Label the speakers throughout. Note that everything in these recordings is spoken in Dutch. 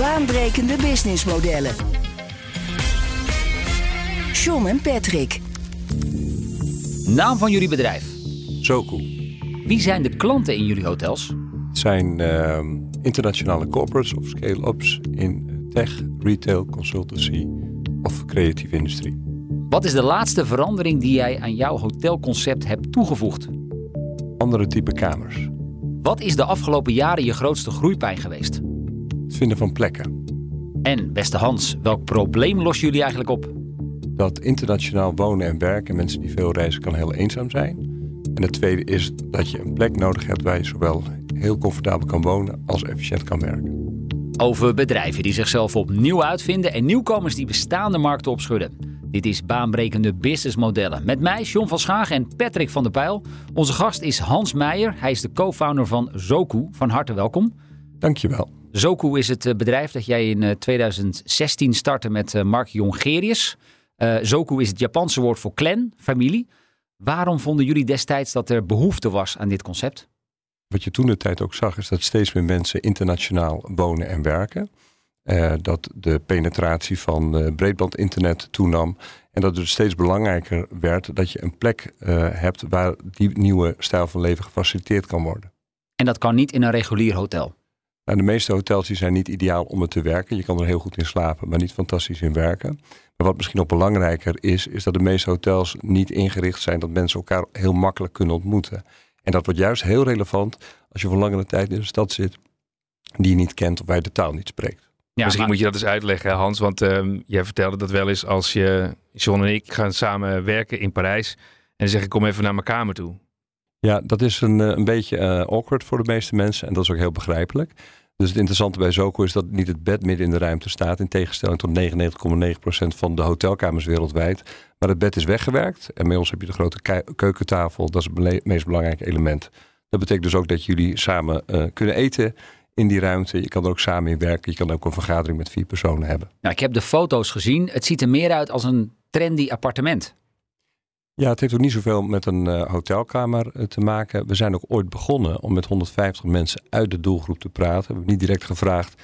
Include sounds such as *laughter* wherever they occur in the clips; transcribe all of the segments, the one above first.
Speaker 1: Baanbrekende businessmodellen. John en Patrick.
Speaker 2: Naam van jullie bedrijf.
Speaker 3: Zoku.
Speaker 2: Wie zijn de klanten in jullie hotels?
Speaker 3: Het zijn uh, internationale corporates of scale-ups in tech, retail, consultancy of creatieve industrie.
Speaker 2: Wat is de laatste verandering die jij aan jouw hotelconcept hebt toegevoegd?
Speaker 3: Andere type kamers.
Speaker 2: Wat is de afgelopen jaren je grootste groeipijn geweest?
Speaker 3: Vinden van plekken.
Speaker 2: En beste Hans, welk probleem lossen jullie eigenlijk op?
Speaker 3: Dat internationaal wonen en werken, mensen die veel reizen, kan heel eenzaam zijn. En het tweede is dat je een plek nodig hebt waar je zowel heel comfortabel kan wonen als efficiënt kan werken.
Speaker 2: Over bedrijven die zichzelf opnieuw uitvinden en nieuwkomers die bestaande markten opschudden. Dit is baanbrekende businessmodellen. Met mij, John van Schaag en Patrick van der Pijl. Onze gast is Hans Meijer. Hij is de co-founder van Zoku. Van harte welkom.
Speaker 3: Dankjewel.
Speaker 2: Zoku is het eh, bedrijf dat jij in 2016 startte met eh, Mark Jongerius. Uh, Zoku is het Japanse woord voor clan, familie. Waarom vonden jullie destijds dat er behoefte was aan dit concept?
Speaker 3: Wat je toen de tijd ook zag, is dat steeds meer mensen internationaal wonen en werken. Uh, dat de penetratie van uh, breedbandinternet toenam. En dat het steeds belangrijker werd dat je een plek uh, hebt waar die nieuwe stijl van leven gefaciliteerd kan worden.
Speaker 2: En dat kan niet in een regulier hotel?
Speaker 3: Nou, de meeste hotels die zijn niet ideaal om het te werken. Je kan er heel goed in slapen, maar niet fantastisch in werken. Maar wat misschien nog belangrijker is, is dat de meeste hotels niet ingericht zijn dat mensen elkaar heel makkelijk kunnen ontmoeten. En dat wordt juist heel relevant als je voor langere tijd in een stad zit die je niet kent of waar je de taal niet spreekt.
Speaker 4: Ja, Misschien moet je dat eens uitleggen, Hans. Want uh, jij vertelde dat wel eens als je, John en ik gaan samen werken in Parijs. En dan zeg ik, kom even naar mijn kamer toe.
Speaker 3: Ja, dat is een, een beetje uh, awkward voor de meeste mensen. En dat is ook heel begrijpelijk. Dus het interessante bij Zoco is dat niet het bed midden in de ruimte staat. In tegenstelling tot 99,9% van de hotelkamers wereldwijd. Maar het bed is weggewerkt. En bij ons heb je de grote keukentafel. Dat is het meest belangrijke element. Dat betekent dus ook dat jullie samen uh, kunnen eten in die ruimte. Je kan er ook samen in werken. Je kan ook een vergadering met vier personen hebben.
Speaker 2: Nou, ik heb de foto's gezien. Het ziet er meer uit als een trendy appartement.
Speaker 3: Ja, het heeft ook niet zoveel met een uh, hotelkamer uh, te maken. We zijn ook ooit begonnen om met 150 mensen uit de doelgroep te praten. We hebben niet direct gevraagd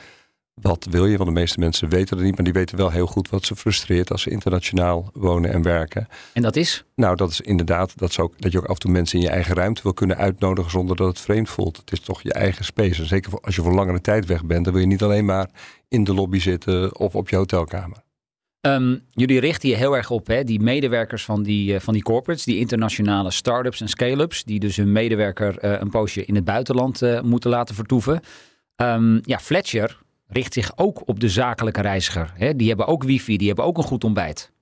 Speaker 3: wat wil je, want de meeste mensen weten het niet, maar die weten wel heel goed wat ze frustreert als ze internationaal wonen en werken.
Speaker 2: En dat is?
Speaker 3: Nou, dat is inderdaad dat, ook, dat je ook af en toe mensen in je eigen ruimte wil kunnen uitnodigen zonder dat het vreemd voelt. Het is toch je eigen space. En zeker als je voor langere tijd weg bent, dan wil je niet alleen maar in de lobby zitten of op je hotelkamer.
Speaker 2: Um, jullie richten je heel erg op hè, die medewerkers van die, uh, van die corporates, die internationale start-ups en scale-ups, die dus hun medewerker uh, een poosje in het buitenland uh, moeten laten vertoeven. Um, ja, Fletcher richt zich ook op de zakelijke reiziger. Hè? Die hebben ook wifi, die hebben ook een goed ontbijt.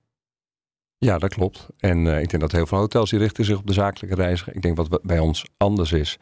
Speaker 3: Ja, dat klopt. En ik denk dat heel veel hotels die richten zich op de zakelijke reiziger. Ik denk wat bij ons anders is,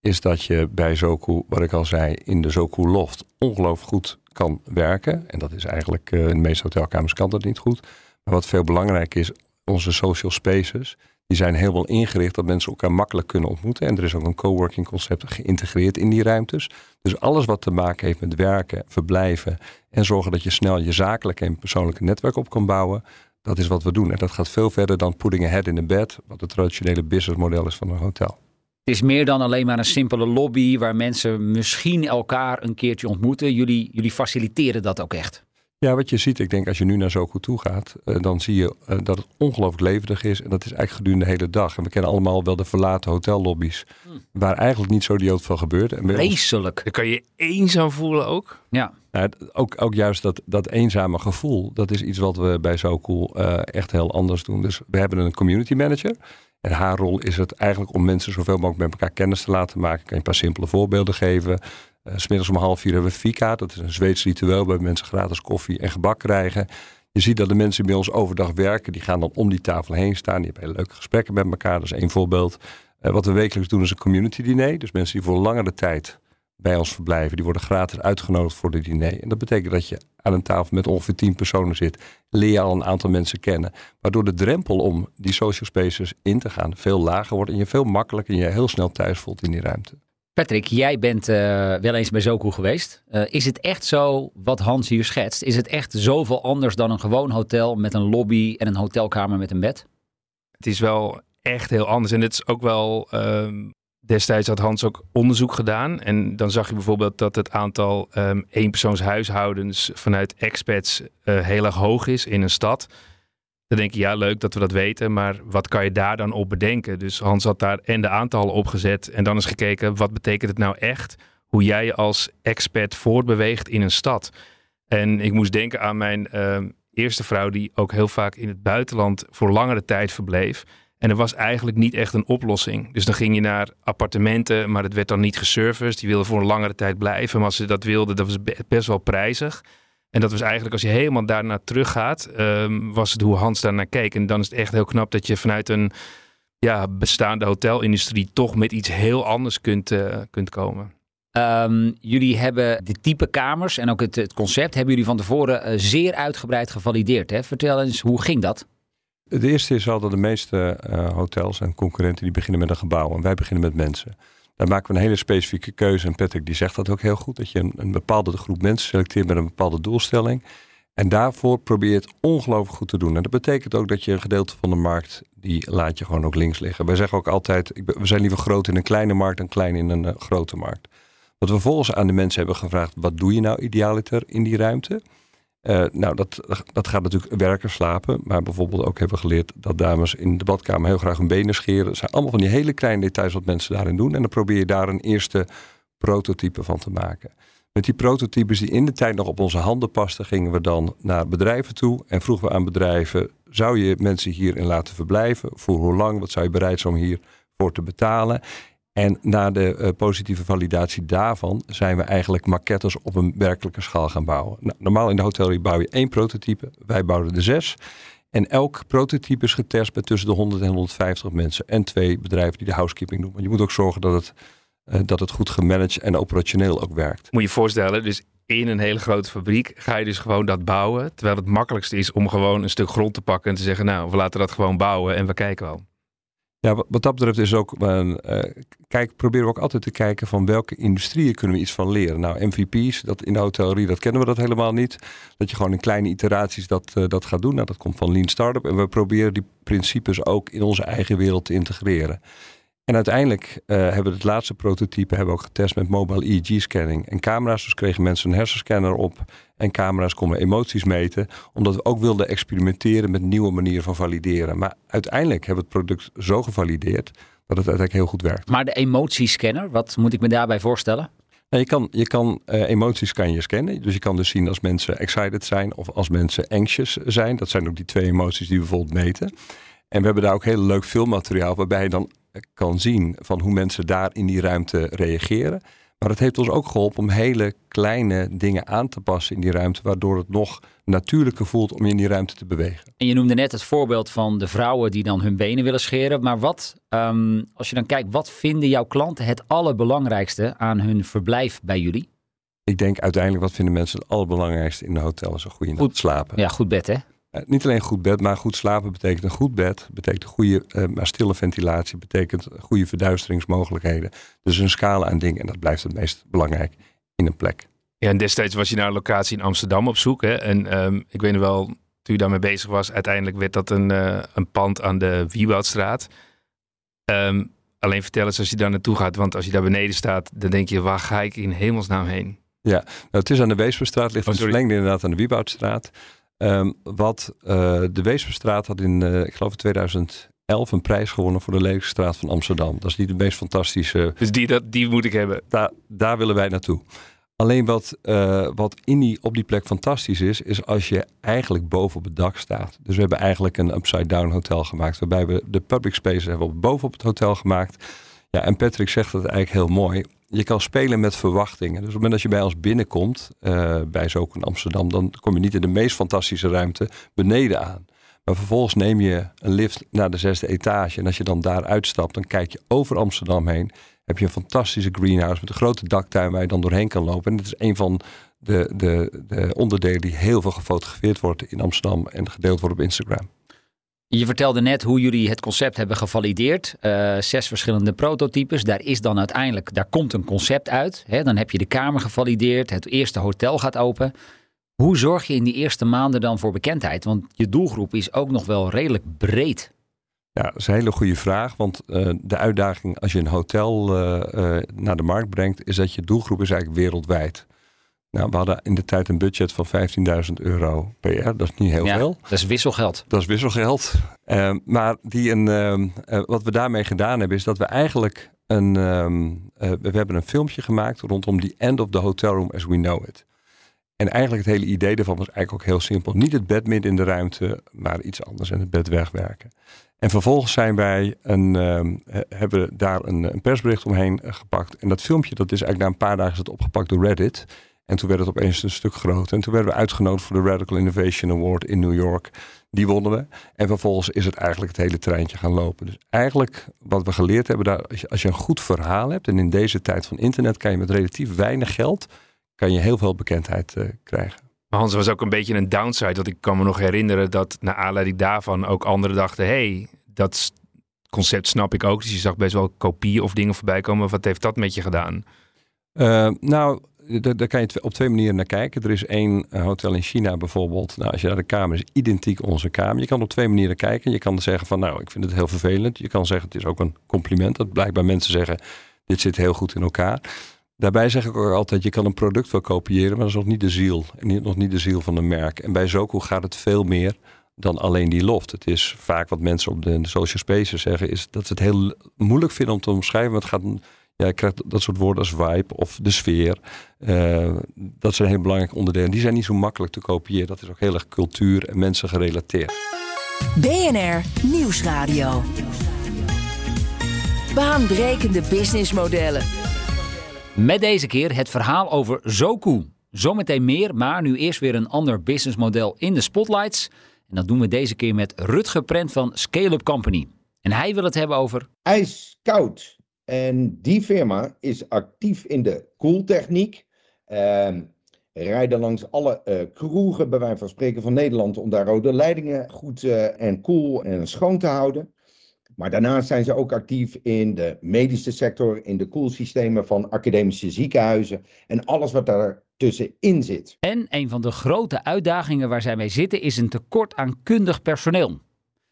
Speaker 3: is dat je bij Zoku, wat ik al zei, in de Zoku Loft ongelooflijk goed kan werken. En dat is eigenlijk, uh, in de meeste hotelkamers kan dat niet goed. Maar wat veel belangrijker is, onze social spaces, die zijn helemaal ingericht dat mensen elkaar makkelijk kunnen ontmoeten. En er is ook een coworking concept geïntegreerd in die ruimtes. Dus alles wat te maken heeft met werken, verblijven en zorgen dat je snel je zakelijke en persoonlijke netwerk op kan bouwen. Dat is wat we doen. En dat gaat veel verder dan putting a head in a bed, wat het traditionele businessmodel is van een hotel.
Speaker 2: Het is meer dan alleen maar een simpele lobby waar mensen misschien elkaar een keertje ontmoeten. Jullie, jullie faciliteren dat ook echt.
Speaker 3: Ja, wat je ziet, ik denk als je nu naar Zoku toe gaat, uh, dan zie je uh, dat het ongelooflijk levendig is. En dat is eigenlijk gedurende de hele dag. En we kennen allemaal wel de verlaten hotellobby's, hmm. waar eigenlijk niet zo idioot van gebeurt. En
Speaker 2: Vreselijk.
Speaker 4: Dan kan je eenzaam voelen ook.
Speaker 2: Ja.
Speaker 3: Nou, ook, ook juist dat, dat eenzame gevoel, dat is iets wat we bij Zoku uh, echt heel anders doen. Dus we hebben een community manager. En haar rol is het eigenlijk om mensen zoveel mogelijk met elkaar kennis te laten maken. Ik kan je een paar simpele voorbeelden geven. Uh, Smiddags om half vier hebben we Fika. Dat is een Zweeds ritueel waar mensen gratis koffie en gebak krijgen. Je ziet dat de mensen bij ons overdag werken, die gaan dan om die tafel heen staan. Die hebben leuke gesprekken met elkaar. Dat is één voorbeeld. Uh, wat we wekelijks doen is een community diner. Dus mensen die voor langere tijd bij ons verblijven. Die worden gratis uitgenodigd voor de diner. En dat betekent dat je aan een tafel met ongeveer tien personen zit. Leer je al een aantal mensen kennen. Waardoor de drempel om die social spaces in te gaan veel lager wordt. En je veel makkelijker en je heel snel thuis voelt in die ruimte.
Speaker 2: Patrick, jij bent uh, wel eens bij Zoku geweest. Uh, is het echt zo wat Hans hier schetst? Is het echt zoveel anders dan een gewoon hotel met een lobby en een hotelkamer met een bed?
Speaker 4: Het is wel echt heel anders. En het is ook wel. Uh, destijds had Hans ook onderzoek gedaan. En dan zag je bijvoorbeeld dat het aantal um, eenpersoonshuishoudens vanuit expats uh, heel erg hoog is in een stad. Dan denk je, ja, leuk dat we dat weten, maar wat kan je daar dan op bedenken? Dus Hans had daar en de aantallen opgezet en dan eens gekeken, wat betekent het nou echt? Hoe jij je als expert voortbeweegt in een stad. En ik moest denken aan mijn uh, eerste vrouw, die ook heel vaak in het buitenland voor langere tijd verbleef. En er was eigenlijk niet echt een oplossing. Dus dan ging je naar appartementen, maar het werd dan niet geserviced. Die wilden voor een langere tijd blijven. Maar als ze dat wilden, dat was best wel prijzig. En dat was eigenlijk, als je helemaal daarna teruggaat, um, was het hoe Hans daarnaar keek. En dan is het echt heel knap dat je vanuit een ja, bestaande hotelindustrie toch met iets heel anders kunt, uh, kunt komen.
Speaker 2: Um, jullie hebben de type kamers en ook het, het concept hebben jullie van tevoren uh, zeer uitgebreid gevalideerd. Hè? Vertel eens, hoe ging dat?
Speaker 3: Het eerste is al dat de meeste uh, hotels en concurrenten die beginnen met een gebouw en wij beginnen met mensen. Daar maken we een hele specifieke keuze. En Patrick die zegt dat ook heel goed. Dat je een, een bepaalde groep mensen selecteert met een bepaalde doelstelling. En daarvoor probeer het ongelooflijk goed te doen. En dat betekent ook dat je een gedeelte van de markt, die laat je gewoon ook links liggen. Wij zeggen ook altijd, we zijn liever groot in een kleine markt dan klein in een uh, grote markt. Wat we vervolgens aan de mensen hebben gevraagd, wat doe je nou idealiter in die ruimte? Uh, nou, dat, dat gaat natuurlijk werken, slapen. Maar bijvoorbeeld ook hebben we geleerd dat dames in de badkamer heel graag hun benen scheren. Het zijn allemaal van die hele kleine details wat mensen daarin doen. En dan probeer je daar een eerste prototype van te maken. Met die prototypes die in de tijd nog op onze handen pasten, gingen we dan naar bedrijven toe. En vroegen we aan bedrijven, zou je mensen hierin laten verblijven? Voor hoe lang? Wat zou je bereid zijn om hiervoor te betalen? En na de uh, positieve validatie daarvan zijn we eigenlijk maquettes op een werkelijke schaal gaan bouwen. Nou, normaal in de hotellerie bouw je één prototype, wij bouwden er zes. En elk prototype is getest met tussen de 100 en 150 mensen en twee bedrijven die de housekeeping doen. Want je moet ook zorgen dat het, uh, dat het goed gemanaged en operationeel ook werkt.
Speaker 4: Moet je je voorstellen, dus in een hele grote fabriek ga je dus gewoon dat bouwen. Terwijl het makkelijkste is om gewoon een stuk grond te pakken en te zeggen, nou, we laten dat gewoon bouwen en we kijken wel.
Speaker 3: Ja, wat dat betreft is ook, uh, kijk, proberen we ook altijd te kijken van welke industrieën kunnen we iets van leren. Nou, MVP's, dat in de hotellerie, dat kennen we dat helemaal niet. Dat je gewoon in kleine iteraties dat, uh, dat gaat doen. Nou, dat komt van Lean Startup. En we proberen die principes ook in onze eigen wereld te integreren. En uiteindelijk uh, hebben we het laatste prototype hebben we ook getest met mobile EEG-scanning en camera's. Dus kregen mensen een hersenscanner op en camera's konden emoties meten. Omdat we ook wilden experimenteren met nieuwe manieren van valideren. Maar uiteindelijk hebben we het product zo gevalideerd dat het uiteindelijk heel goed werkt.
Speaker 2: Maar de emotiescanner, wat moet ik me daarbij voorstellen?
Speaker 3: Nou, je kan, je kan uh, emoties kan je scannen. Dus je kan dus zien als mensen excited zijn of als mensen anxious zijn. Dat zijn ook die twee emoties die we bijvoorbeeld meten. En we hebben daar ook heel leuk filmmateriaal waarbij je dan kan zien van hoe mensen daar in die ruimte reageren. Maar het heeft ons ook geholpen om hele kleine dingen aan te passen in die ruimte, waardoor het nog natuurlijker voelt om in die ruimte te bewegen.
Speaker 2: En je noemde net het voorbeeld van de vrouwen die dan hun benen willen scheren. Maar wat, um, als je dan kijkt, wat vinden jouw klanten het allerbelangrijkste aan hun verblijf bij jullie?
Speaker 3: Ik denk uiteindelijk, wat vinden mensen het allerbelangrijkste in een hotel is een goede
Speaker 2: goed,
Speaker 3: slapen.
Speaker 2: Ja, goed bed hè?
Speaker 3: Uh, niet alleen goed bed, maar goed slapen betekent een goed bed. Betekent goede, uh, maar stille ventilatie. Betekent goede verduisteringsmogelijkheden. Dus een scala aan dingen. En dat blijft het meest belangrijk in een plek.
Speaker 4: Ja, en destijds was je naar een locatie in Amsterdam op zoek. Hè? En um, ik weet nog wel, toen je daarmee bezig was, uiteindelijk werd dat een, uh, een pand aan de Wieboudstraat. Um, alleen vertel eens als je daar naartoe gaat. Want als je daar beneden staat, dan denk je, waar ga ik in hemelsnaam heen?
Speaker 3: Ja, nou, het is aan de Weesperstraat, ligt oh, het verlengde inderdaad aan de Wieboudstraat. Um, wat uh, de Weesperstraat had in, uh, ik geloof in 2011 een prijs gewonnen voor de lelijkste straat van Amsterdam. Dat is niet de meest fantastische.
Speaker 4: Dus die, dat, die moet ik hebben.
Speaker 3: Daar, daar willen wij naartoe. Alleen wat, uh, wat in die, op die plek fantastisch is, is als je eigenlijk boven op het dak staat. Dus we hebben eigenlijk een upside-down hotel gemaakt, waarbij we de public spaces hebben boven op het hotel gemaakt. Ja, en Patrick zegt dat eigenlijk heel mooi je kan spelen met verwachtingen. Dus op het moment dat je bij ons binnenkomt, uh, bij Zoek in Amsterdam, dan kom je niet in de meest fantastische ruimte beneden aan. Maar vervolgens neem je een lift naar de zesde etage. En als je dan daar uitstapt, dan kijk je over Amsterdam heen. heb je een fantastische greenhouse met een grote daktuin waar je dan doorheen kan lopen. En dit is een van de, de, de onderdelen die heel veel gefotografeerd wordt in Amsterdam en gedeeld wordt op Instagram.
Speaker 2: Je vertelde net hoe jullie het concept hebben gevalideerd. Uh, zes verschillende prototypes. Daar is dan uiteindelijk, daar komt een concept uit. Hè? Dan heb je de kamer gevalideerd. Het eerste hotel gaat open. Hoe zorg je in die eerste maanden dan voor bekendheid? Want je doelgroep is ook nog wel redelijk breed.
Speaker 3: Ja, dat is een hele goede vraag. Want uh, de uitdaging als je een hotel uh, naar de markt brengt, is dat je doelgroep is eigenlijk wereldwijd. Nou, we hadden in de tijd een budget van 15.000 euro per jaar. Dat is niet heel
Speaker 2: ja,
Speaker 3: veel.
Speaker 2: Dat is wisselgeld.
Speaker 3: Dat is wisselgeld. Uh, maar die een, uh, wat we daarmee gedaan hebben, is dat we eigenlijk een. Um, we hebben een filmpje gemaakt rondom the end of the hotel room as we know it. En eigenlijk het hele idee daarvan was eigenlijk ook heel simpel. Niet het bed midden in de ruimte, maar iets anders en het bed wegwerken. En vervolgens zijn wij een, hebben we daar een, een, persbericht omheen gepakt. En dat filmpje, dat is eigenlijk na een paar dagen is het opgepakt door Reddit. En toen werd het opeens een stuk groter. En toen werden we uitgenodigd voor de Radical Innovation Award in New York. Die wonnen we. En vervolgens is het eigenlijk het hele treintje gaan lopen. Dus eigenlijk wat we geleerd hebben, daar, als, je, als je een goed verhaal hebt. En in deze tijd van internet kan je met relatief weinig geld kan je heel veel bekendheid uh, krijgen.
Speaker 4: Maar Hans was ook een beetje een downside. Want ik kan me nog herinneren dat naar aanleiding daarvan ook anderen dachten: hey, dat concept snap ik ook. Dus je zag best wel kopieën of dingen voorbij komen. Wat heeft dat met je gedaan?
Speaker 3: Uh, nou, daar kan je op twee manieren naar kijken. Er is één eh, hotel in China bijvoorbeeld. Nou, als je naar de kamer is, identiek onze kamer. Je kan op twee manieren kijken. Je kan zeggen van, nou, ik vind het heel vervelend. Je kan zeggen, het is ook een compliment. Dat blijkbaar mensen zeggen, dit zit heel goed in elkaar. Daarbij zeg ik ook altijd, je kan een product wel kopiëren, maar dat is nog niet de ziel. En nog niet de ziel van een merk. En bij Zoku gaat het veel meer dan alleen die loft. Het is vaak wat mensen op de social spaces zeggen, is dat ze het heel moeilijk vinden om te omschrijven. Want het gaat ja, je krijgt dat soort woorden als vibe of de sfeer. Uh, dat zijn heel belangrijke onderdelen. Die zijn niet zo makkelijk te kopiëren. Dat is ook heel erg cultuur en mensen gerelateerd.
Speaker 1: BNR Nieuwsradio. Baanbrekende businessmodellen.
Speaker 2: Met deze keer het verhaal over Zoku. Zometeen meer, maar nu eerst weer een ander businessmodel in de spotlights. En dat doen we deze keer met Rutger Prent van Scale Up Company. En hij wil het hebben over...
Speaker 5: IJskoud. En die firma is actief in de koeltechniek. Uh, rijden langs alle uh, kroegen, bij wijze van spreken, van Nederland. om daar rode leidingen goed uh, en koel en schoon te houden. Maar daarnaast zijn ze ook actief in de medische sector, in de koelsystemen van academische ziekenhuizen en alles wat daar tussenin zit.
Speaker 2: En een van de grote uitdagingen waar zij mee zitten is een tekort aan kundig personeel.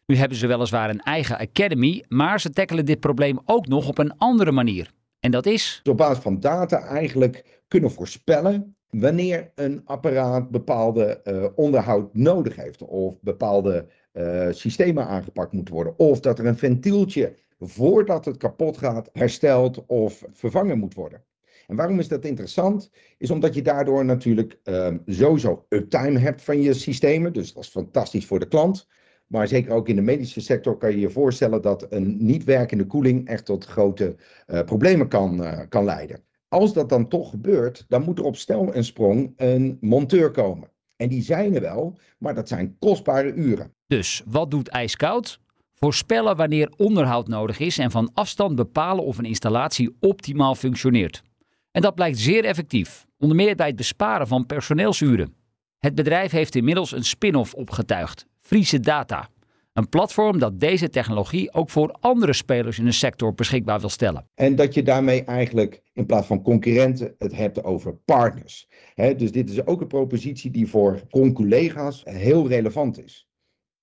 Speaker 2: Nu hebben ze weliswaar een eigen academy, maar ze tackelen dit probleem ook nog op een andere manier. En dat is.
Speaker 5: Op basis van data eigenlijk kunnen voorspellen wanneer een apparaat bepaalde uh, onderhoud nodig heeft. Of bepaalde uh, systemen aangepakt moeten worden. Of dat er een ventieltje voordat het kapot gaat hersteld of vervangen moet worden. En waarom is dat interessant? Is omdat je daardoor natuurlijk uh, sowieso uptime hebt van je systemen. Dus dat is fantastisch voor de klant. Maar zeker ook in de medische sector kan je je voorstellen dat een niet werkende koeling echt tot grote uh, problemen kan, uh, kan leiden. Als dat dan toch gebeurt, dan moet er op stel en sprong een monteur komen. En die zijn er wel, maar dat zijn kostbare uren.
Speaker 2: Dus wat doet ijskoud? Voorspellen wanneer onderhoud nodig is en van afstand bepalen of een installatie optimaal functioneert. En dat blijkt zeer effectief, onder meer bij het besparen van personeelsuren. Het bedrijf heeft inmiddels een spin-off opgetuigd, Friese Data. Een platform dat deze technologie ook voor andere spelers in de sector beschikbaar wil stellen.
Speaker 5: En dat je daarmee eigenlijk in plaats van concurrenten het hebt over partners. Dus dit is ook een propositie die voor collega's heel relevant is.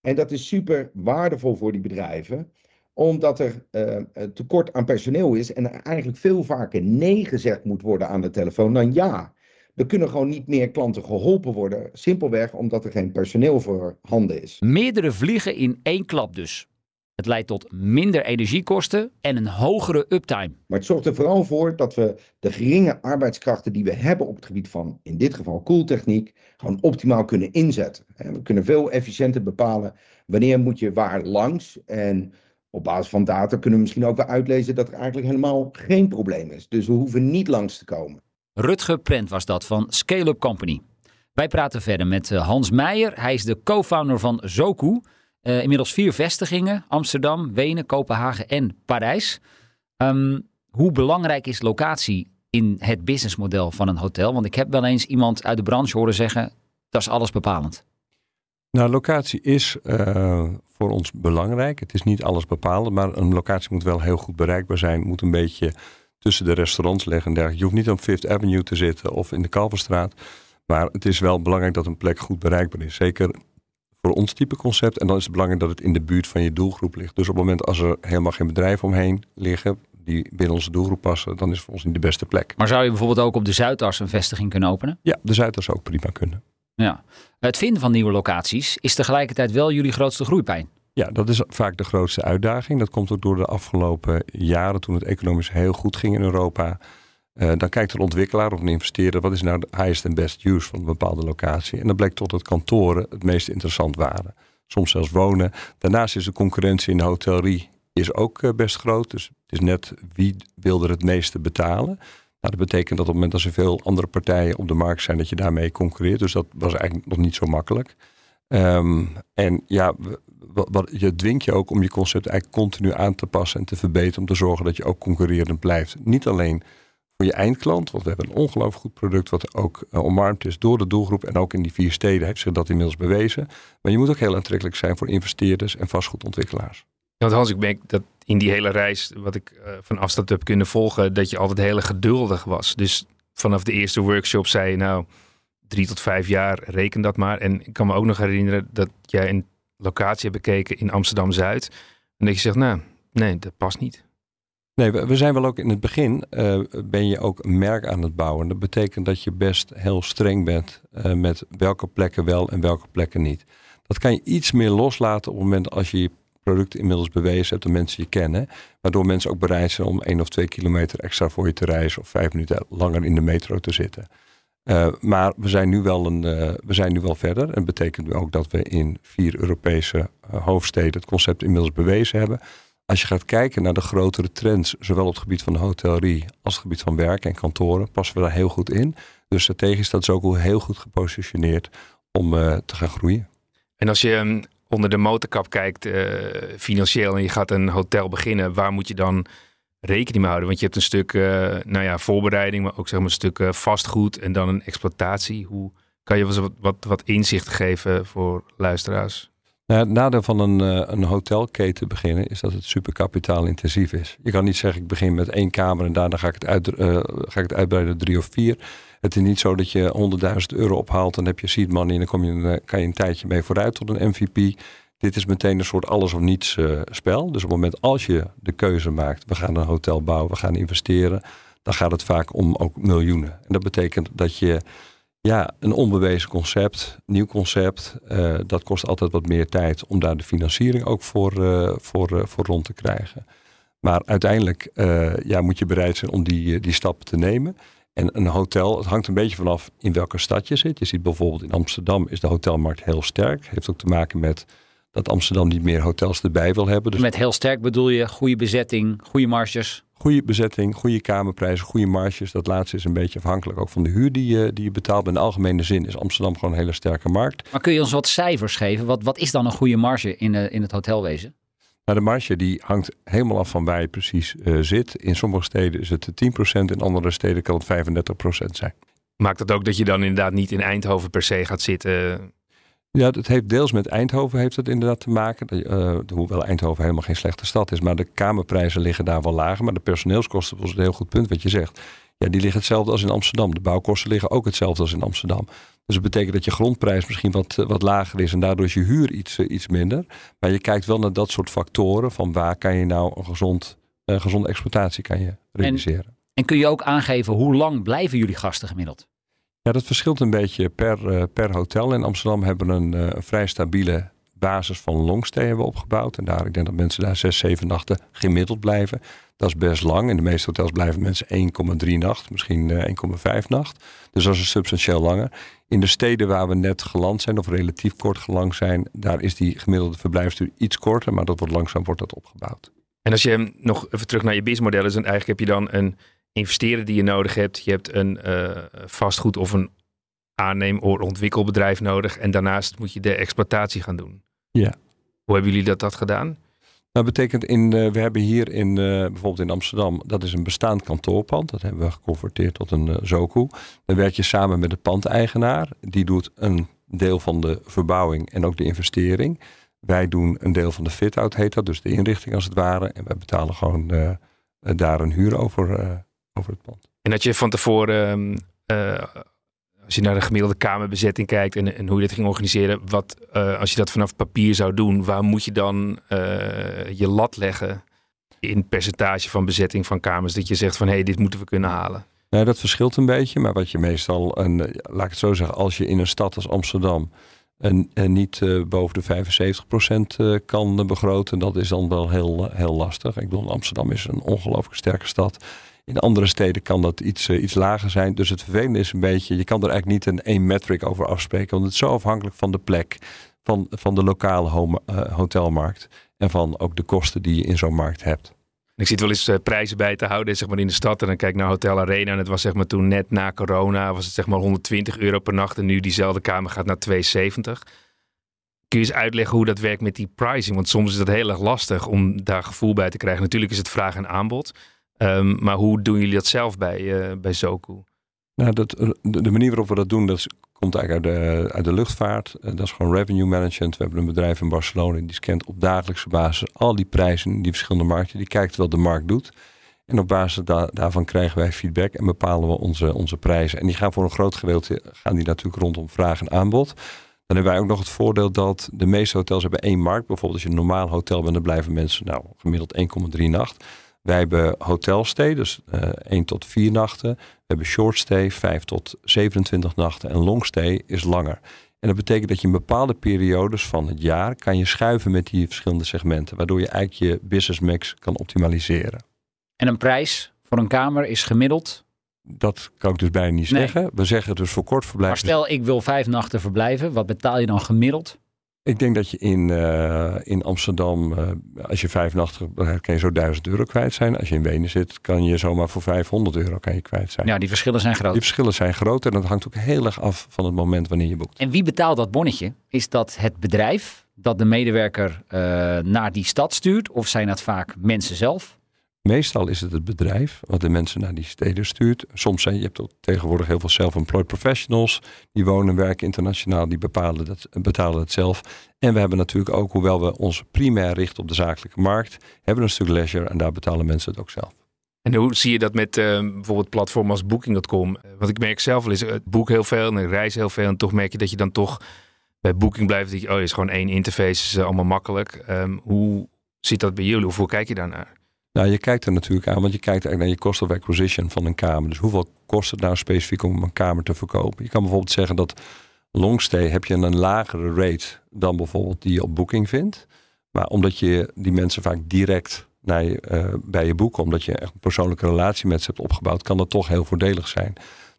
Speaker 5: En dat is super waardevol voor die bedrijven, omdat er uh, tekort aan personeel is en er eigenlijk veel vaker nee gezegd moet worden aan de telefoon dan ja. Er kunnen gewoon niet meer klanten geholpen worden, simpelweg omdat er geen personeel voor handen is.
Speaker 2: Meerdere vliegen in één klap dus. Het leidt tot minder energiekosten en een hogere uptime.
Speaker 5: Maar het zorgt er vooral voor dat we de geringe arbeidskrachten die we hebben op het gebied van, in dit geval koeltechniek, gewoon optimaal kunnen inzetten. We kunnen veel efficiënter bepalen wanneer moet je waar langs. En op basis van data kunnen we misschien ook wel uitlezen dat er eigenlijk helemaal geen probleem is. Dus we hoeven niet langs te komen.
Speaker 2: Rutger Prent was dat van Scale Up Company. Wij praten verder met eh, Hans Meijer. Hij is de co-founder van Zoku. Uh, inmiddels vier vestigingen: Amsterdam, Wenen, Kopenhagen en Parijs. Um, hoe belangrijk is locatie in het businessmodel van een hotel? Want ik heb wel eens iemand uit de branche horen zeggen, dat is alles bepalend.
Speaker 3: Nou, locatie is uh, voor ons belangrijk. Het is niet alles bepalend, maar een locatie moet wel heel goed bereikbaar zijn. Moet een beetje tussen de restaurants liggen en dergelijke. Je hoeft niet op Fifth Avenue te zitten of in de Kalverstraat. Maar het is wel belangrijk dat een plek goed bereikbaar is. Zeker voor ons type concept. En dan is het belangrijk dat het in de buurt van je doelgroep ligt. Dus op het moment als er helemaal geen bedrijven omheen liggen die binnen onze doelgroep passen, dan is het voor ons niet de beste plek.
Speaker 2: Maar zou je bijvoorbeeld ook op de Zuidas een vestiging kunnen openen?
Speaker 3: Ja, de Zuidas ook prima kunnen.
Speaker 2: Ja. Het vinden van nieuwe locaties is tegelijkertijd wel jullie grootste groeipijn.
Speaker 3: Ja, dat is vaak de grootste uitdaging. Dat komt ook door de afgelopen jaren toen het economisch heel goed ging in Europa. Uh, dan kijkt een ontwikkelaar of een investeerder, wat is nou de highest and best use van een bepaalde locatie. En dan blijkt tot dat kantoren het meest interessant waren. Soms zelfs wonen. Daarnaast is de concurrentie in de hotellerie is ook uh, best groot. Dus het is net wie wil er het meeste betalen. Nou, dat betekent dat op het moment dat er veel andere partijen op de markt zijn, dat je daarmee concurreert. Dus dat was eigenlijk nog niet zo makkelijk. Um, en ja, wat, je dwingt je ook om je concept eigenlijk continu aan te passen en te verbeteren. Om te zorgen dat je ook concurrerend blijft. Niet alleen voor je eindklant, want we hebben een ongelooflijk goed product wat ook uh, omarmd is door de doelgroep. En ook in die vier steden heeft zich dat inmiddels bewezen. Maar je moet ook heel aantrekkelijk zijn voor investeerders en vastgoedontwikkelaars.
Speaker 4: Want Hans, ik merk dat in die hele reis, wat ik uh, van afstand heb kunnen volgen, dat je altijd heel geduldig was. Dus vanaf de eerste workshop zei je nou, drie tot vijf jaar, reken dat maar. En ik kan me ook nog herinneren dat jij een locatie hebt bekeken in Amsterdam-Zuid. En dat je zegt, nou, nee, dat past niet.
Speaker 3: Nee, we, zijn wel ook in het begin, uh, ben je ook een merk aan het bouwen. Dat betekent dat je best heel streng bent uh, met welke plekken wel en welke plekken niet. Dat kan je iets meer loslaten op het moment als je je product inmiddels bewezen hebt, de mensen je kennen. Waardoor mensen ook bereid zijn om één of twee kilometer extra voor je te reizen of vijf minuten langer in de metro te zitten. Uh, maar we zijn, nu wel een, uh, we zijn nu wel verder. En dat betekent ook dat we in vier Europese uh, hoofdsteden het concept inmiddels bewezen hebben. Als je gaat kijken naar de grotere trends, zowel op het gebied van de hotellerie als het gebied van werk en kantoren, passen we daar heel goed in. Dus strategisch staat ook heel goed gepositioneerd om te gaan groeien.
Speaker 4: En als je um, onder de motorkap kijkt, financieel, en je gaat een hotel beginnen, waar moet je dan rekening mee houden? Want je hebt een stuk uh, nou ja, voorbereiding, maar ook zeg maar een stuk uh, vastgoed en dan een exploitatie. Hoe kan je wat, wat, wat inzicht geven voor luisteraars?
Speaker 3: Nou, het nadeel van een, uh, een hotelketen beginnen is dat het super kapitaalintensief is. Je kan niet zeggen ik begin met één kamer en daarna ga ik het, uit, ga ik het uitbreiden drie of vier. Het is niet zo dat je 100.000 euro ophaalt, dan heb je seed money en dan kom je, kan je een tijdje mee vooruit tot een MVP. Dit is meteen een soort alles of niets uh, spel. Dus op het moment als je de keuze maakt, we gaan een hotel bouwen, we gaan investeren, dan gaat het vaak om ook miljoenen. En dat betekent dat je ja, een onbewezen concept, nieuw concept, uh, dat kost altijd wat meer tijd om daar de financiering ook voor, uh, voor, voor rond te krijgen. Maar uiteindelijk ja, moet je bereid zijn om die, die stappen te nemen. En een hotel, het hangt een beetje vanaf in welke stad je zit. Je ziet bijvoorbeeld in Amsterdam is de hotelmarkt heel sterk. Heeft ook te maken met dat Amsterdam niet meer hotels erbij wil hebben.
Speaker 2: Dus Met heel sterk bedoel je goede bezetting, goede marges?
Speaker 3: Goede bezetting, goede kamerprijzen, goede marges. Dat laatste is een beetje afhankelijk ook van de huur die je, die je betaalt. Maar in de algemene zin is Amsterdam gewoon een hele sterke markt.
Speaker 2: Maar kun je ons wat cijfers geven? Wat, wat is dan een goede marge in, uh, in het hotelwezen?
Speaker 3: Nou, de marge die hangt helemaal af van waar je precies uh, zit. In sommige steden is het 10%, in andere steden kan het 35% zijn.
Speaker 4: Maakt dat ook dat je dan inderdaad niet in Eindhoven per se gaat zitten
Speaker 3: ja, het heeft deels met Eindhoven heeft het inderdaad te maken. Uh, hoewel Eindhoven helemaal geen slechte stad is. Maar de kamerprijzen liggen daar wel lager. Maar de personeelskosten, dat is een heel goed punt wat je zegt. Ja, die liggen hetzelfde als in Amsterdam. De bouwkosten liggen ook hetzelfde als in Amsterdam. Dus dat betekent dat je grondprijs misschien wat, wat lager is. En daardoor is je huur iets, uh, iets minder. Maar je kijkt wel naar dat soort factoren. Van waar kan je nou een gezond, uh, gezonde exploitatie kan je realiseren.
Speaker 2: En, en kun je ook aangeven hoe lang blijven jullie gasten gemiddeld?
Speaker 3: Ja, dat verschilt een beetje per, uh, per hotel. In Amsterdam hebben we een uh, vrij stabiele basis van longstay hebben opgebouwd. En daar, ik denk dat mensen daar zes, zeven nachten gemiddeld blijven. Dat is best lang. In de meeste hotels blijven mensen 1,3 nacht, misschien uh, 1,5 nacht. Dus dat is substantieel langer. In de steden waar we net geland zijn, of relatief kort geland zijn, daar is die gemiddelde verblijfsduur iets korter, maar dat wordt langzaam wordt dat opgebouwd.
Speaker 4: En als je nog even terug naar je businessmodel is, dan eigenlijk heb je dan een investeren die je nodig hebt. Je hebt een uh, vastgoed of een aanneem- of ontwikkelbedrijf nodig. En daarnaast moet je de exploitatie gaan doen.
Speaker 3: Ja.
Speaker 4: Hoe hebben jullie dat, dat gedaan?
Speaker 3: Dat betekent in, uh, we hebben hier in, uh, bijvoorbeeld in Amsterdam, dat is een bestaand kantoorpand. Dat hebben we geconverteerd tot een uh, Zoku. Dan werk je samen met de pandeigenaar. Die doet een deel van de verbouwing en ook de investering. Wij doen een deel van de fit-out, heet dat, dus de inrichting als het ware. En wij betalen gewoon daar een huur over, over het pand.
Speaker 4: En dat je van tevoren als je naar de gemiddelde kamerbezetting kijkt en, en hoe je dit ging organiseren, wat, uh, als je dat vanaf papier zou doen, waar moet je dan uh, je lat leggen in percentage van bezetting van kamers? Dat je zegt van hé, hey, dit moeten we kunnen halen.
Speaker 3: Nou, dat verschilt een beetje, maar wat je meestal, en, laat ik het zo zeggen, als je in een stad als Amsterdam en, en niet uh, boven de 75% kan begroten, dat is dan wel heel, heel lastig. Ik bedoel, Amsterdam is een ongelooflijk sterke stad. In andere steden kan dat iets, iets lager zijn. Dus het vervelende is een beetje, je kan er eigenlijk niet een één metric over afspreken. Want het is zo afhankelijk van de plek, van, van de lokale hotelmarkt. En van ook de kosten die je in zo'n markt hebt.
Speaker 4: Ik zit wel eens uh, prijzen bij te houden zeg maar in de stad. En dan kijk ik naar Hotel Arena. En het was zeg maar toen net na corona was het zeg maar 120 euro per nacht. En nu diezelfde kamer gaat naar 270. Kun je eens uitleggen hoe dat werkt met die pricing? Want soms is dat heel erg lastig om daar gevoel bij te krijgen. Natuurlijk is het vraag en aanbod. Um, maar hoe doen jullie dat zelf bij, uh, bij Zoku?
Speaker 3: Nou, dat, eh, de, manier waarop we dat doen, dat komt eigenlijk uit de, uit de luchtvaart. Uh, dat is gewoon revenue management. We hebben een bedrijf in Barcelona die scant op dagelijkse basis al die prijzen in die verschillende markten. Die kijkt wat de markt doet. En op basis da daarvan krijgen wij feedback en bepalen we onze, onze prijzen. En die gaan voor een groot gedeelte gaan die natuurlijk rondom vraag en aanbod. Dan hebben wij ook nog het voordeel dat de meeste hotels hebben één markt. Bijvoorbeeld als je een normaal hotel bent, dan blijven mensen nou gemiddeld 1,3 nacht. Wij hebben hotelstay, dus uh, eh, 1 tot 4 nachten. We hebben shortstay, 5 tot 27 nachten. En longstay is langer. En dat betekent dat je in bepaalde periodes van het jaar kan je schuiven met die verschillende segmenten. Waardoor je eigenlijk je business mix kan optimaliseren.
Speaker 2: En een prijs voor een kamer is gemiddeld?
Speaker 3: Dat kan ik dus bijna niet nee. zeggen. We zeggen dus voor kort verblijf.
Speaker 2: Maar stel ik wil vijf nachten verblijven. Wat betaal je dan gemiddeld?
Speaker 3: Ik denk dat je in, uh, in Amsterdam, uh, als je vijf nachten, kan je zo 1000 euro kwijt zijn. Als je in Wenen zit, kan je zomaar voor 500 euro kan je kwijt zijn.
Speaker 2: Ja, die verschillen zijn groot.
Speaker 3: Die verschillen zijn groot en dat hangt ook heel erg af van het moment wanneer je boekt.
Speaker 2: En wie betaalt dat bonnetje? Is dat het bedrijf dat de medewerker uh, naar die stad stuurt? Of zijn dat vaak mensen zelf?
Speaker 3: Meestal is het het bedrijf wat de mensen naar die steden stuurt. Soms zijn je hebt tegenwoordig heel veel self-employed professionals die wonen en werken internationaal, die bepalen dat, betalen het zelf. En we hebben natuurlijk ook, hoewel we ons primair richten op de zakelijke markt, hebben we een stuk leisure en daar betalen mensen het ook zelf.
Speaker 4: En hoe zie je dat met uh, bijvoorbeeld platformen als Booking.com? Want ik merk zelf wel eens, ik boek heel veel en ik reis heel veel en toch merk je dat je dan toch bij Booking blijft. Dat je, oh, is gewoon één interface, is allemaal makkelijk. Um, hoe zit dat bij jullie? Hoe kijk je daarnaar?
Speaker 3: Nou, je kijkt er natuurlijk aan, want je kijkt eigenlijk naar je cost of acquisition van een kamer. Dus hoeveel kost het nou specifiek om een kamer te verkopen? Je kan bijvoorbeeld zeggen dat longstay heb je een lagere rate dan bijvoorbeeld die je op Booking vindt. Maar omdat je die mensen vaak direct uh, bij je boeken, omdat je echt een persoonlijke relatie met ze hebt opgebouwd, kan dat toch heel voordelig zijn.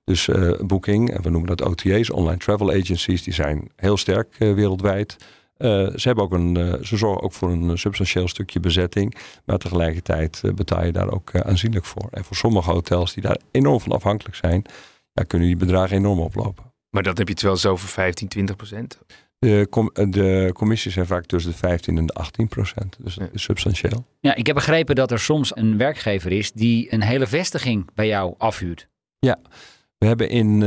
Speaker 3: Dus uh, Booking, en we noemen dat OTA's, online travel agencies, die zijn heel sterk uh, wereldwijd. Uh, ze, hebben ook een, uh, ze zorgen ook voor een substantieel stukje bezetting. Maar tegelijkertijd uh, betaal je daar ook aanzienlijk voor. En voor sommige hotels die daar enorm van afhankelijk zijn, ja, kunnen die bedragen enorm oplopen.
Speaker 4: Maar dat heb je wel zo voor 15, 20 procent?
Speaker 3: De, com de, commissies zijn vaak tussen de 15 en de 18 procent. Dus dat is substantieel.
Speaker 2: Ja, ik heb begrepen dat er soms een werkgever is die een hele vestiging bij jou afhuurt.
Speaker 3: Ja, we hebben in,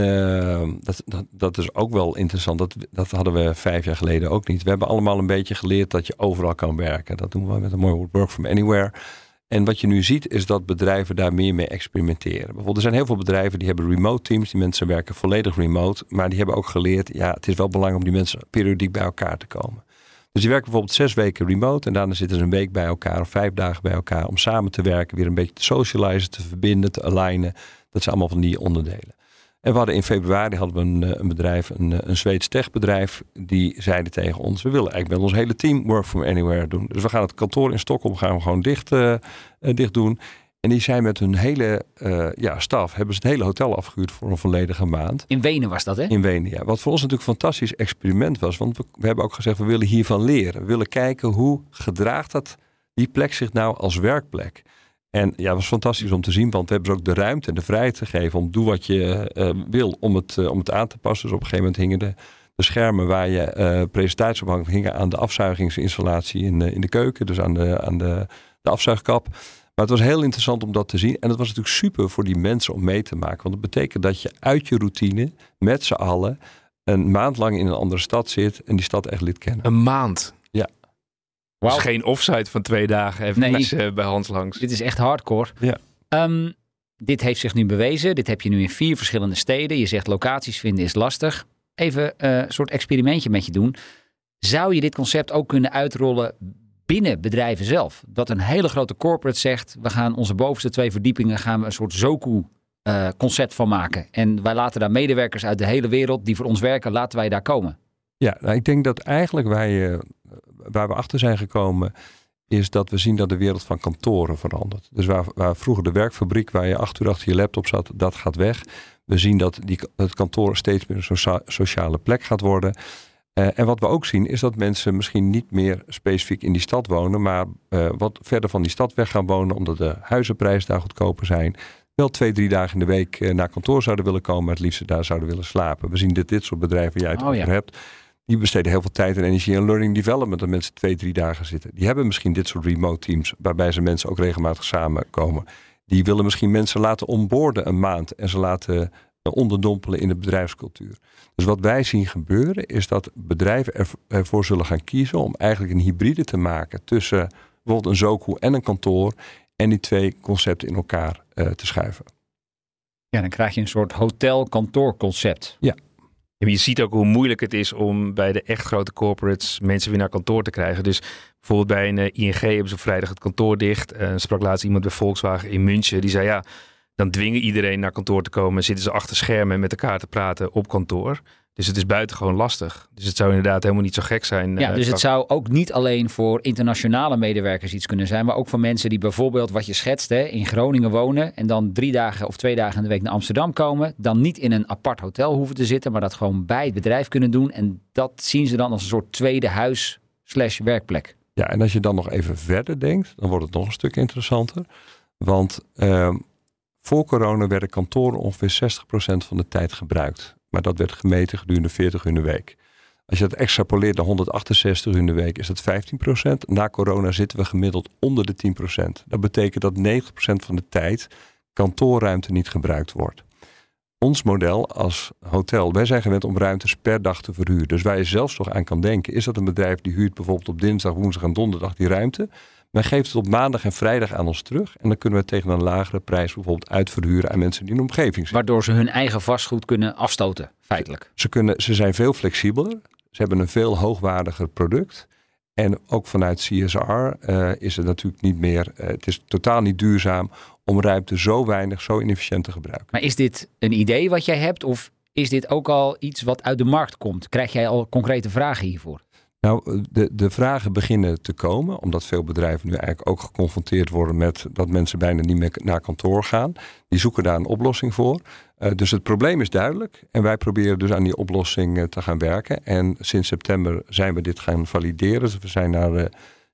Speaker 3: dat, dat, dat is ook wel interessant, dat, dat hadden we vijf jaar geleden ook niet. We hebben allemaal een beetje geleerd dat je overal kan werken. Dat doen we met een mooi woord, work from anywhere. En wat je nu ziet is dat bedrijven daar meer mee experimenteren. Bijvoorbeeld, er zijn heel veel bedrijven die hebben remote teams. Die mensen werken volledig remote. Maar die hebben ook geleerd, ja, het is wel belangrijk om die mensen periodiek bij elkaar te komen. Dus die werken bijvoorbeeld zes weken remote en daarna zitten ze een week bij elkaar of vijf dagen bij elkaar om samen te werken, weer een beetje te socializen, te verbinden, te alignen. Dat zijn allemaal van die onderdelen. En we hadden in februari hadden we een, eh, een bedrijf, een, eh, een Zweeds techbedrijf, die zeiden tegen ons: we willen eigenlijk met ons hele team work from anywhere doen. Dus we gaan het kantoor in Stockholm gaan we gewoon dicht, uh, dicht doen. En die zijn met hun hele uh, ja, staf, hebben ze het hele hotel afgehuurd voor een volledige maand.
Speaker 2: In Wenen was dat, hè?
Speaker 3: In Wenen, ja. Wat voor ons natuurlijk een fantastisch experiment was. Want we, we hebben ook gezegd, we willen hiervan leren. We willen kijken hoe gedraagt dat die plek zich nou als werkplek. En ja, het was fantastisch om te zien, want we hebben ze ook de ruimte en de vrijheid gegeven om doe wat je uh, wil om het, uh, om het aan te passen. Dus op een gegeven moment hingen de, de schermen waar je uh, presentaties op hangt hingen aan de afzuigingsinstallatie in de, in de keuken. Dus aan, de, aan de, de afzuigkap. Maar het was heel interessant om dat te zien. En het was natuurlijk super voor die mensen om mee te maken. Want het betekent dat je uit je routine met z'n allen een maand lang in een andere stad zit en die stad echt lid kennen.
Speaker 4: Een maand? Wow. Dus geen offsite van twee dagen even nee. bij Hans langs.
Speaker 2: Dit is echt hardcore.
Speaker 3: Ja.
Speaker 2: Um, dit heeft zich nu bewezen. Dit heb je nu in vier verschillende steden. Je zegt locaties vinden is lastig. Even uh, een soort experimentje met je doen. Zou je dit concept ook kunnen uitrollen binnen bedrijven zelf? Dat een hele grote corporate zegt: we gaan onze bovenste twee verdiepingen gaan we een soort zoku uh, concept van maken. En wij laten daar medewerkers uit de hele wereld die voor ons werken, laten wij daar komen.
Speaker 3: Ja, nou, ik denk dat eigenlijk wij, uh, waar we achter zijn gekomen, is dat we zien dat de wereld van kantoren verandert. Dus waar, waar vroeger de werkfabriek, waar je acht uur achter je laptop zat, dat gaat weg. We zien dat die, het kantoor steeds meer een sociale plek gaat worden. Uh, en wat we ook zien is dat mensen misschien niet meer specifiek in die stad wonen, maar uh, wat verder van die stad weg gaan wonen, omdat de huizenprijzen daar goedkoper zijn. Wel twee, drie dagen in de week uh, naar kantoor zouden willen komen, maar het liefst daar zouden willen slapen. We zien dat dit soort bedrijven jij het oh, over ja. hebt, die besteden heel veel tijd en energie aan learning development. Dat mensen twee, drie dagen zitten. Die hebben misschien dit soort remote teams, waarbij ze mensen ook regelmatig samenkomen. Die willen misschien mensen laten onboorden een maand en ze laten onderdompelen in de bedrijfscultuur. Dus wat wij zien gebeuren is dat bedrijven ervoor zullen gaan kiezen om eigenlijk een hybride te maken tussen bijvoorbeeld een Zoku en een kantoor en die twee concepten in elkaar uh, te schuiven.
Speaker 2: Ja, dan krijg je een soort hotel-kantoor concept.
Speaker 3: Ja.
Speaker 4: Je ziet ook hoe moeilijk het is om bij de echt grote corporates mensen weer naar kantoor te krijgen. Dus bijvoorbeeld bij een eh, ING hebben ze vrijdag het kantoor dicht. Uh, sprak laatst iemand bij Volkswagen in München. Die zei ja, dan dwingen iedereen naar kantoor te komen. Zitten ze achter schermen met elkaar te praten op kantoor. Dus het is buitengewoon lastig. Dus het zou inderdaad helemaal niet zo gek zijn.
Speaker 2: Ja, uh, dus het zou ook niet alleen voor internationale medewerkers iets kunnen zijn, maar ook voor mensen die bijvoorbeeld wat je schetst, hè, in Groningen wonen en dan drie dagen of twee dagen in de week naar Amsterdam komen, dan niet in een apart hotel hoeven te zitten, maar dat gewoon bij het bedrijf kunnen doen. En dat zien ze dan als een soort tweede huis slash werkplek.
Speaker 3: Ja, en als je dan nog even verder denkt, dan wordt het nog een stuk interessanter. Want uh, voor corona werden kantoren ongeveer 60% van de tijd gebruikt. Maar dat werd gemeten gedurende 40 uur in de week. Als je dat extrapoleert naar 168 uur in de week, is dat 15%. Na corona zitten we gemiddeld onder de 10%. Dat betekent dat 90% van de tijd kantoorruimte niet gebruikt wordt. Ons model als hotel, wij zijn gewend om ruimtes per dag te verhuren. Dus waar je zelfs nog aan kan denken, is dat een bedrijf die huurt bijvoorbeeld op dinsdag, woensdag en donderdag die ruimte. Men geeft het op maandag en vrijdag aan ons terug. En dan kunnen we het tegen een lagere prijs bijvoorbeeld uitverhuren aan mensen die in de omgeving zitten.
Speaker 2: Waardoor ze hun eigen vastgoed kunnen afstoten, feitelijk.
Speaker 3: Ze, kunnen, ze zijn veel flexibeler. Ze hebben een veel hoogwaardiger product. En ook vanuit CSR uh, eh, is het natuurlijk niet meer, uh, het is totaal niet duurzaam om ruimte zo weinig, zo inefficiënt te gebruiken.
Speaker 2: Maar is dit een idee wat jij hebt of is dit ook al iets wat uit de markt komt? Krijg jij al concrete vragen hiervoor?
Speaker 3: Nou, de, de vragen beginnen te komen, omdat veel bedrijven nu eigenlijk ook geconfronteerd worden met dat mensen bijna niet meer naar kantoor gaan. Die zoeken daar een oplossing voor. Uh, dus het probleem is duidelijk en wij proberen dus aan die oplossing uh, te gaan werken. En sinds september zijn we dit gaan valideren. Dus we zijn naar uh,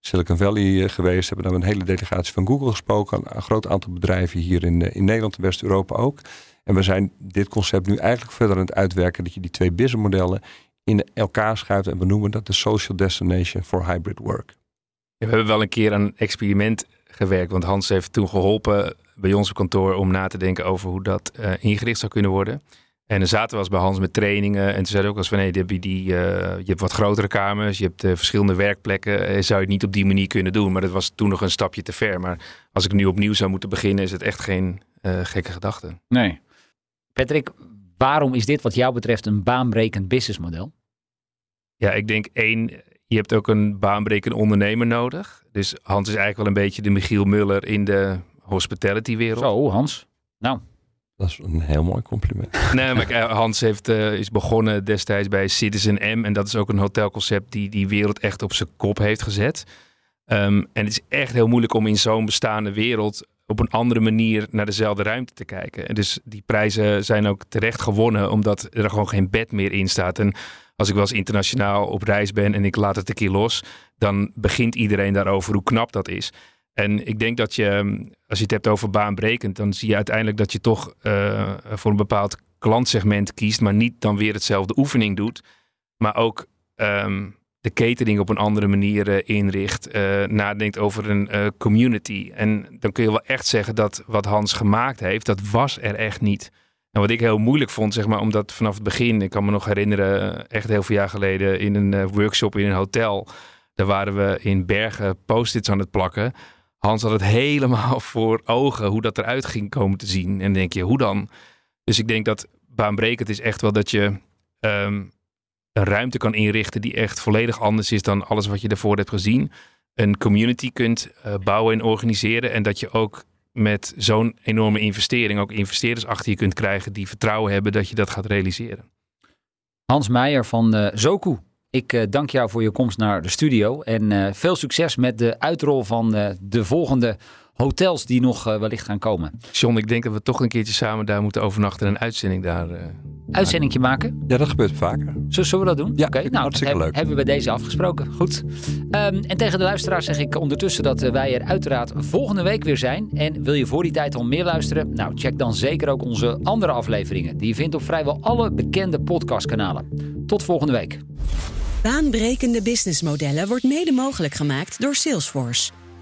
Speaker 3: Silicon Valley geweest, hebben daar een hele delegatie van Google gesproken, een, een groot aantal bedrijven hier in, in Nederland en West-Europa ook. En we zijn dit concept nu eigenlijk verder aan het uitwerken, dat je die twee businessmodellen in elkaar schuift. En we noemen dat de Social Destination for Hybrid Work.
Speaker 4: we hebben wel een keer aan een experiment gewerkt. Want Hans heeft toen geholpen bij ons op kantoor om na te denken over hoe dat uh, ingericht zou kunnen worden. En dan zaten we als bij Hans met trainingen. En toen zei hij ook als van nee, heb je, die, uh, je hebt wat grotere kamers, je hebt uh, verschillende werkplekken. zou je het niet op die manier kunnen doen. Maar dat was toen nog een stapje te ver. Maar als ik nu opnieuw zou moeten beginnen, is het echt geen gekke gedachte.
Speaker 2: Nee. Patrick, waarom is dit wat jou betreft een baanbrekend businessmodel?
Speaker 4: Ja, ik denk één, je hebt ook een baanbrekend ondernemer nodig. Dus Hans is eigenlijk wel een beetje de Michiel Muller in de hospitality wereld.
Speaker 2: Zo, Hans. Nou.
Speaker 3: Dat is een heel mooi compliment. *laughs*
Speaker 4: Nee, maar eh, Hans heeft, uh, is begonnen destijds bij Citizen M. En dat is ook een hotelconcept die die wereld echt op zijn kop heeft gezet. Um, en het is echt heel moeilijk om in zo'n bestaande wereld op een andere manier naar dezelfde ruimte te kijken. En dus die prijzen zijn ook terecht gewonnen, omdat er gewoon geen bed meer in staat. En als ik wel eens internationaal op reis ben en ik laat het een keer los, dan begint iedereen daarover hoe knap dat is. En ik denk dat je, ehm, als je het hebt over baanbrekend, dan zie je uiteindelijk dat je toch uh, voor een bepaald klantsegment kiest, maar niet dan weer hetzelfde oefening doet. maar ook ehm, de catering op een andere manier uh, inricht, uh, nadenkt over een uh, community. En dan kun je wel echt zeggen dat wat Hans gemaakt heeft, dat was er echt niet. En wat ik heel moeilijk vond, zeg maar, omdat vanaf het begin, ik kan me nog herinneren, echt heel veel jaar geleden in een workshop in een hotel, daar waren we in Bergen post-its aan het plakken. Hans had het *laughs* helemaal voor ogen hoe dat eruit ging komen te zien. En dan denk je, hoe dan? Dus ik denk dat baanbrekend is echt wel dat je um, een ruimte kan inrichten die echt volledig anders is dan alles wat je daarvoor hebt gezien. Een community kunt uh, bouwen en organiseren. En dat je ook met zo'n enorme investering ook investeerders achter je kunt krijgen die vertrouwen hebben dat je dat gaat realiseren.
Speaker 2: Hans Meijer van uh, Zoku. Ik uh, dank jou voor je komst naar de studio en veel succes met de uitrol van de volgende hotels die nog uh, wellicht gaan komen.
Speaker 4: John, ik denk dat we toch een keertje samen daar moeten overnachten en een uitzending daar. Uh,
Speaker 2: Uitzendingje maken?
Speaker 3: Ja, dat gebeurt vaker.
Speaker 2: Zullen we dat doen?
Speaker 3: Ja,
Speaker 2: okay, nou,
Speaker 3: hartstikke leuk.
Speaker 2: Hebben we bij deze afgesproken. Goed. Um, en tegen de luisteraars zeg ik ondertussen dat uh, wij er uiteraard volgende week weer zijn. En wil je voor die tijd al meer luisteren? Nou, check dan zeker ook onze andere afleveringen. Die je vindt op vrijwel alle bekende podcastkanalen. Tot volgende week.
Speaker 6: Baanbrekende businessmodellen wordt mede mogelijk gemaakt door Salesforce.